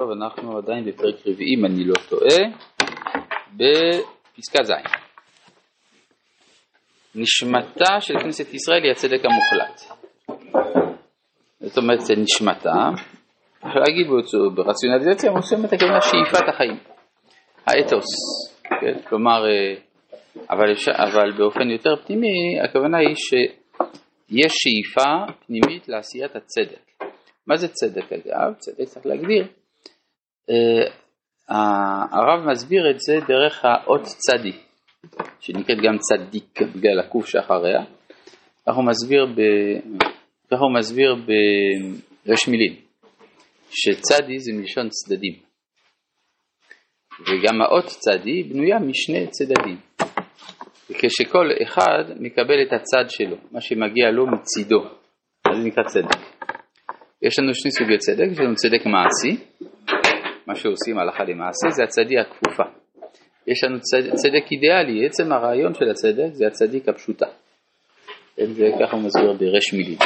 טוב, אנחנו עדיין בפרק רביעי, אם אני לא טועה, בפסקה ז'. נשמתה של כנסת ישראל היא הצדק המוחלט. זאת אומרת, זה נשמתה, אפשר להגיד ברציונליזציה מסוימת הכוונה שאיפת החיים, האתוס, כן? כלומר, אה, אבל, אבל באופן יותר פנימי, הכוונה היא שיש שאיפה פנימית לעשיית הצדק. מה זה צדק אגב? צדק צריך להגדיר. Uh, הרב מסביר את זה דרך האות צדי, שנקראת גם צדיק בגלל הקוף שאחריה. כך הוא מסביר, ב... כך הוא מסביר ברש מילים, שצדי זה מלשון צדדים. וגם האות צדי בנויה משני צדדים. וכשכל אחד מקבל את הצד שלו, מה שמגיע לו מצידו, אז זה נקרא צדק. יש לנו שני סוגי צדק, יש לנו צדק מעשי, מה שעושים הלכה למעשה, זה הצדיק הכפופה. יש לנו צדק, צדק אידיאלי, עצם הרעיון של הצדק זה הצדיק הפשוטה. זה ככה הוא מסביר ברש מילים.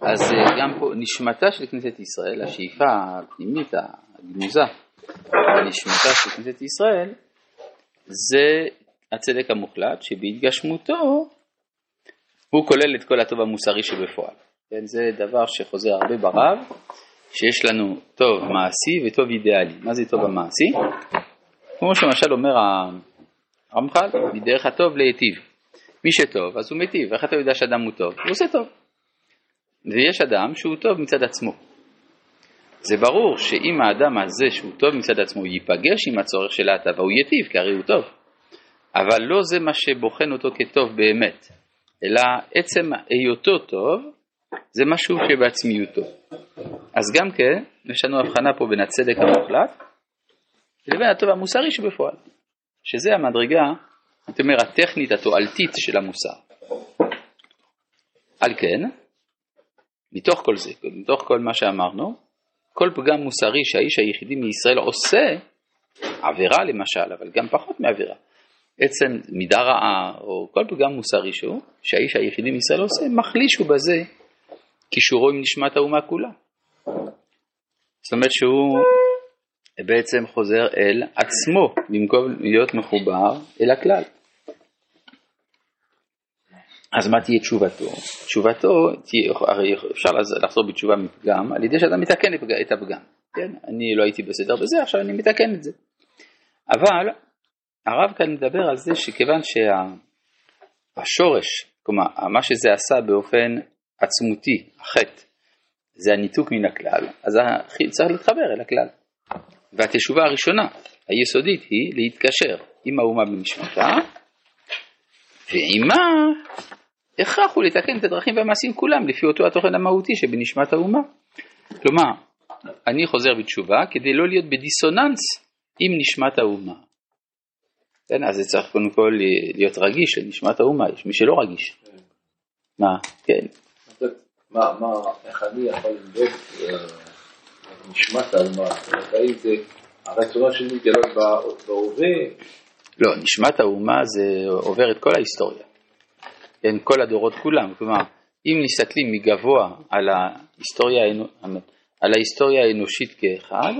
אז אה, גם פה נשמתה של כנסת ישראל, השאיפה הפנימית הגנוזה, הנשמתה של כנסת ישראל, זה הצדק המוחלט שבהתגשמותו הוא כולל את כל הטוב המוסרי שבפועל. כן, זה דבר שחוזר הרבה ברב, שיש לנו טוב מעשי וטוב אידיאלי. מה זה טוב המעשי? כמו שלמשל אומר הרמח"ל, מדרך הטוב להיטיב. מי שטוב, אז הוא מיטיב. איך אתה יודע שאדם הוא טוב? הוא עושה טוב. ויש אדם שהוא טוב מצד עצמו. זה ברור שאם האדם הזה שהוא טוב מצד עצמו ייפגש עם הצורך של ההטבה, הוא ייטיב, כי הרי הוא טוב. אבל לא זה מה שבוחן אותו כטוב באמת, אלא עצם היותו טוב זה משהו שבעצמיותו. אז גם כן, יש לנו הבחנה פה בין הצדק המוחלט לבין הטוב המוסרי שבפועל, שזה המדרגה, זאת אומרת, הטכנית התועלתית של המוסר. על כן, מתוך כל זה, מתוך כל מה שאמרנו, כל פגם מוסרי שהאיש היחידי מישראל עושה, עבירה למשל, אבל גם פחות מעבירה, עצם מידה רעה או כל פגם מוסרי שהוא, שהאיש היחידי מישראל עושה, מחליש הוא בזה קישורו עם נשמת האומה כולה. זאת אומרת שהוא בעצם חוזר אל עצמו במקום להיות מחובר אל הכלל. אז מה תהיה תשובתו? תשובתו, תהיה, הרי אפשר לחזור בתשובה מפגם על ידי שאתה מתקן את הפגם. כן? אני לא הייתי בסדר בזה, עכשיו אני מתקן את זה. אבל הרב כאן מדבר על זה שכיוון שהשורש, כלומר מה שזה עשה באופן עצמותי, החטא, זה הניתוק מן הכלל, אז צריך להתחבר אל הכלל. והתשובה הראשונה, היסודית, היא להתקשר עם האומה במשמעתה, ועימה הכרח הוא לתקן את הדרכים והמעשים כולם לפי אותו התוכן המהותי שבנשמת האומה. כלומר, אני חוזר בתשובה כדי לא להיות בדיסוננס עם נשמת האומה. כן, אז זה צריך קודם כל להיות רגיש לנשמת האומה, יש מי שלא רגיש. מה, כן. מה, מה, איך אני יכול לבדוק אה, נשמת האומה? האם זה הרצונות שלי מתגלות בהווה? לא, נשמת האומה זה עובר את כל ההיסטוריה. כן, כל הדורות כולם. כלומר, אם מסתכלים מגבוה על ההיסטוריה, על ההיסטוריה האנושית כאחד,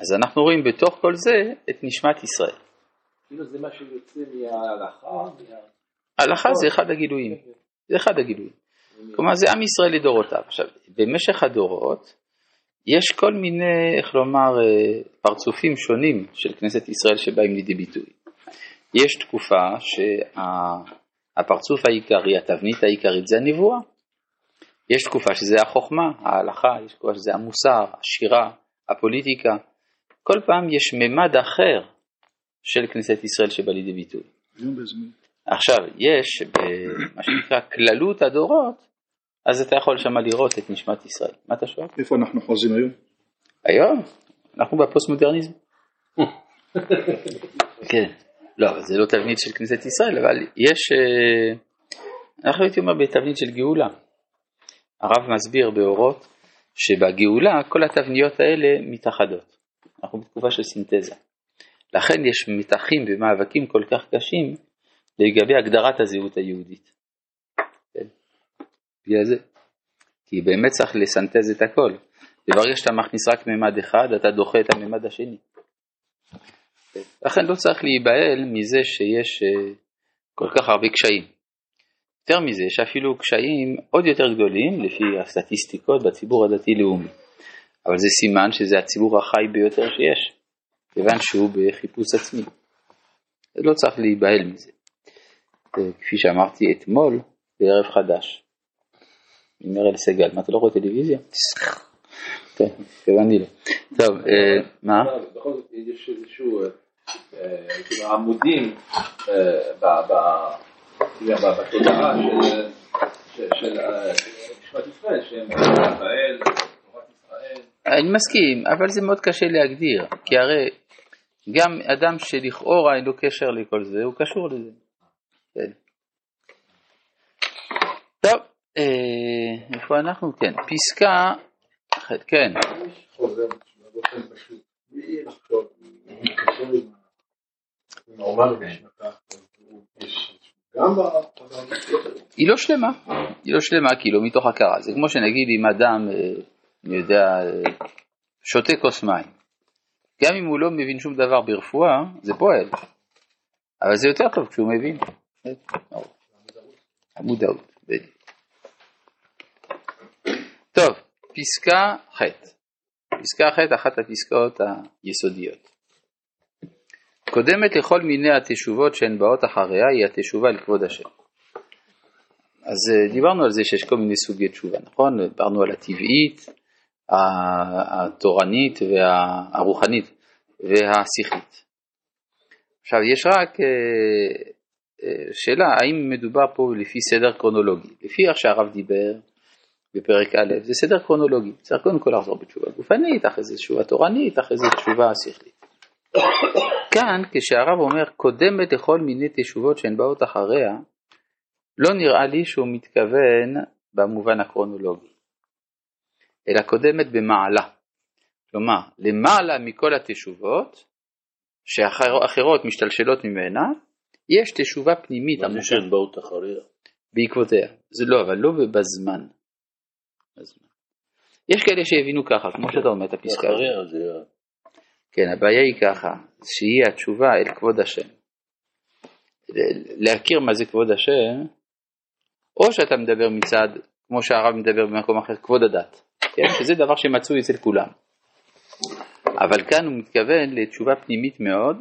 אז אנחנו רואים בתוך כל זה את נשמת ישראל. כאילו זה מה שיוצא מההלכה? ההלכה זה אחד הגילויים. זה אחד הגילויים. כלומר זה עם ישראל לדורותיו. עכשיו, במשך הדורות יש כל מיני, איך לומר, אה, פרצופים שונים של כנסת ישראל שבאים לידי ביטוי. יש תקופה שהפרצוף העיקרי, התבנית העיקרית זה הנבואה. יש תקופה שזה החוכמה, ההלכה, יש תקופה שזה המוסר, השירה, הפוליטיקה. כל פעם יש ממד אחר של כנסת ישראל שבא לידי ביטוי. עכשיו, יש במה שנקרא כללות הדורות, אז אתה יכול שמה לראות את נשמת ישראל. מה אתה שואל? איפה אנחנו חוזים היום? היום? אנחנו בפוסט מודרניזם. כן. לא, זה לא תבנית של כנסת ישראל, אבל יש, אה, אנחנו הייתי אומר בתבנית של גאולה. הרב מסביר באורות שבגאולה כל התבניות האלה מתאחדות. אנחנו בתקופה של סינתזה. לכן יש מתחים ומאבקים כל כך קשים לגבי הגדרת הזהות היהודית. בגלל זה. כי באמת צריך לסנטז את הכל. וברגע שאתה מכניס רק מימד אחד, אתה דוחה את המימד השני. לכן לא צריך להיבהל מזה שיש אה, כל כך הרבה קשיים. יותר מזה, יש אפילו קשיים עוד יותר גדולים לפי הסטטיסטיקות בציבור הדתי-לאומי. אבל זה סימן שזה הציבור החי ביותר שיש, כיוון שהוא בחיפוש עצמי. לא צריך להיבהל מזה. כפי שאמרתי אתמול, בערב חדש. עם מרל סגל, מה אתה לא רואה טלוויזיה? טוב, התכוונתי לו. טוב, אה, מה? בכל זאת יש איזשהו אה, עמודים אה, בתודעה של ישראל, שהם ישראל, תורת ישראל. אני מסכים, אבל זה מאוד קשה להגדיר, כי הרי גם אדם שלכאורה אין לו קשר לכל זה, הוא קשור לזה. כן. טוב, איפה אנחנו? כן, פסקה, כן. היא לא שלמה, היא לא שלמה כאילו מתוך הכרה, זה כמו שנגיד אם אדם, אני יודע, שותה כוס מים, גם אם הוא לא מבין שום דבר ברפואה, זה פועל, אבל זה יותר טוב כשהוא מבין. המודעות, בדיוק. טוב, פסקה ח' פסקה ח' אחת הפסקאות היסודיות. קודמת לכל מיני התשובות שהן באות אחריה היא התשובה לכבוד השם. אז אה, דיברנו על זה שיש כל מיני סוגי תשובה, נכון? דיברנו על הטבעית, התורנית והרוחנית והשכלית. עכשיו יש רק אה, אה, שאלה האם מדובר פה לפי סדר קרונולוגי. לפי איך שהרב דיבר בפרק א', זה סדר קרונולוגי. צריך קודם כל לחזור בתשובה גופנית, אחרי זה תשובה תורנית, אחרי זה תשובה שכלית. כאן כשהרב אומר קודמת לכל מיני תשובות שהן באות אחריה, לא נראה לי שהוא מתכוון במובן הקרונולוגי, אלא קודמת במעלה. כלומר, למעלה מכל התשובות, שאחרות משתלשלות ממנה, יש תשובה פנימית מה זה שהן באות אחריה? בעקבותיה. זה לא, אבל לא בזמן. בזמן. יש כאלה שהבינו ככה, כמו שאתה אומר את הפסקה. כן, הבעיה היא ככה, שהיא התשובה אל כבוד השם. להכיר מה זה כבוד השם, או שאתה מדבר מצד, כמו שהרב מדבר במקום אחר, כבוד הדת, כן? שזה דבר שמצוי אצל כולם. אבל כאן הוא מתכוון לתשובה פנימית מאוד,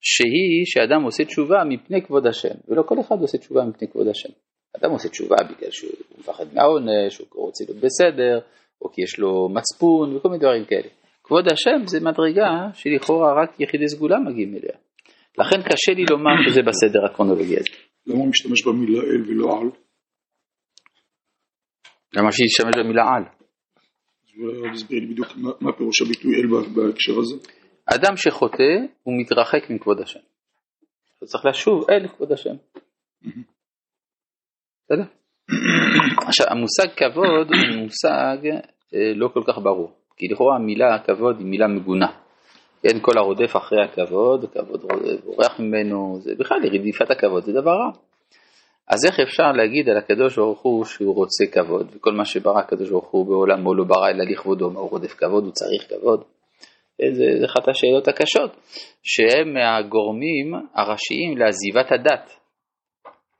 שהיא שאדם עושה תשובה מפני כבוד השם, ולא כל אחד עושה תשובה מפני כבוד השם. אדם עושה תשובה בגלל שהוא מפחד מהעונש, או רוצה להיות בסדר, או כי יש לו מצפון, וכל מיני דברים כאלה. כבוד השם זה מדרגה שלכאורה רק יחידי סגולה מגיעים אליה. לכן קשה לי לומר שזה בסדר הקרונולוגי הזה. למה הוא משתמש במילה אל ולא על? למה שישתמש במילה על? תסביר לי בדיוק מה פירוש הביטוי אל בהקשר הזה. אדם שחוטא הוא מתרחק מכבוד השם. הוא צריך לשוב אל כבוד השם. בסדר? עכשיו המושג כבוד הוא מושג אה, לא כל כך ברור, כי לכאורה המילה כבוד היא מילה מגונה. כן, כל הרודף אחרי הכבוד, כבוד בורח ממנו, זה בכלל רדיפת הכבוד, זה דבר רע. אז איך אפשר להגיד על הקדוש ברוך הוא שהוא רוצה כבוד, וכל מה שברא הקדוש ברוך הוא בעולמו לא ברא אלא לכבודו, מה הוא רודף כבוד, הוא צריך כבוד? זה, זה אחת השאלות הקשות, שהם מהגורמים הראשיים לעזיבת הדת,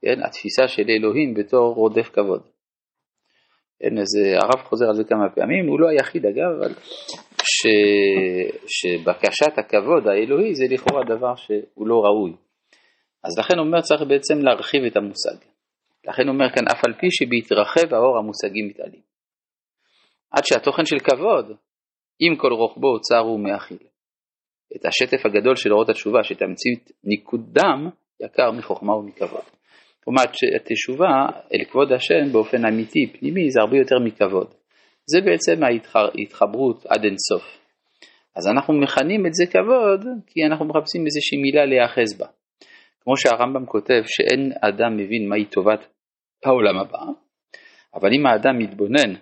כן, התפיסה של אלוהים בתור רודף כבוד. כן, אז הרב חוזר על זה כמה פעמים, הוא לא היחיד אגב, אבל ש, שבקשת הכבוד האלוהי זה לכאורה דבר שהוא לא ראוי. אז לכן אומר צריך בעצם להרחיב את המושג. לכן אומר כאן אף על פי שבהתרחב האור המושגים מתעלים. עד שהתוכן של כבוד, עם כל רוחבו צר הוא מאכיל. את השטף הגדול של אורות התשובה שתמצית ניקוד דם יקר מחוכמה ומכבוד. כלומר התשובה אל כבוד השם באופן אמיתי, פנימי, זה הרבה יותר מכבוד. זה בעצם ההתחברות עד אינסוף. אז אנחנו מכנים את זה כבוד כי אנחנו מחפשים איזושהי מילה להיאחז בה. כמו שהרמב"ם כותב שאין אדם מבין מהי טובת העולם הבא, אבל אם האדם מתבונן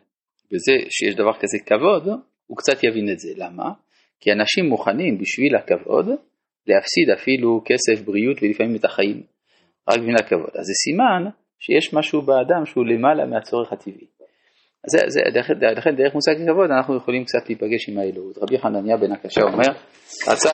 בזה שיש דבר כזה כבוד, הוא קצת יבין את זה. למה? כי אנשים מוכנים בשביל הכבוד להפסיד אפילו כסף, בריאות ולפעמים את החיים, רק בשביל הכבוד. אז זה סימן שיש משהו באדם שהוא למעלה מהצורך הטבעי. זה, זה, לכן דרך מושג הכבוד אנחנו יכולים קצת להיפגש עם האלוהות. רבי חנניה בן הקשה אומר, הצד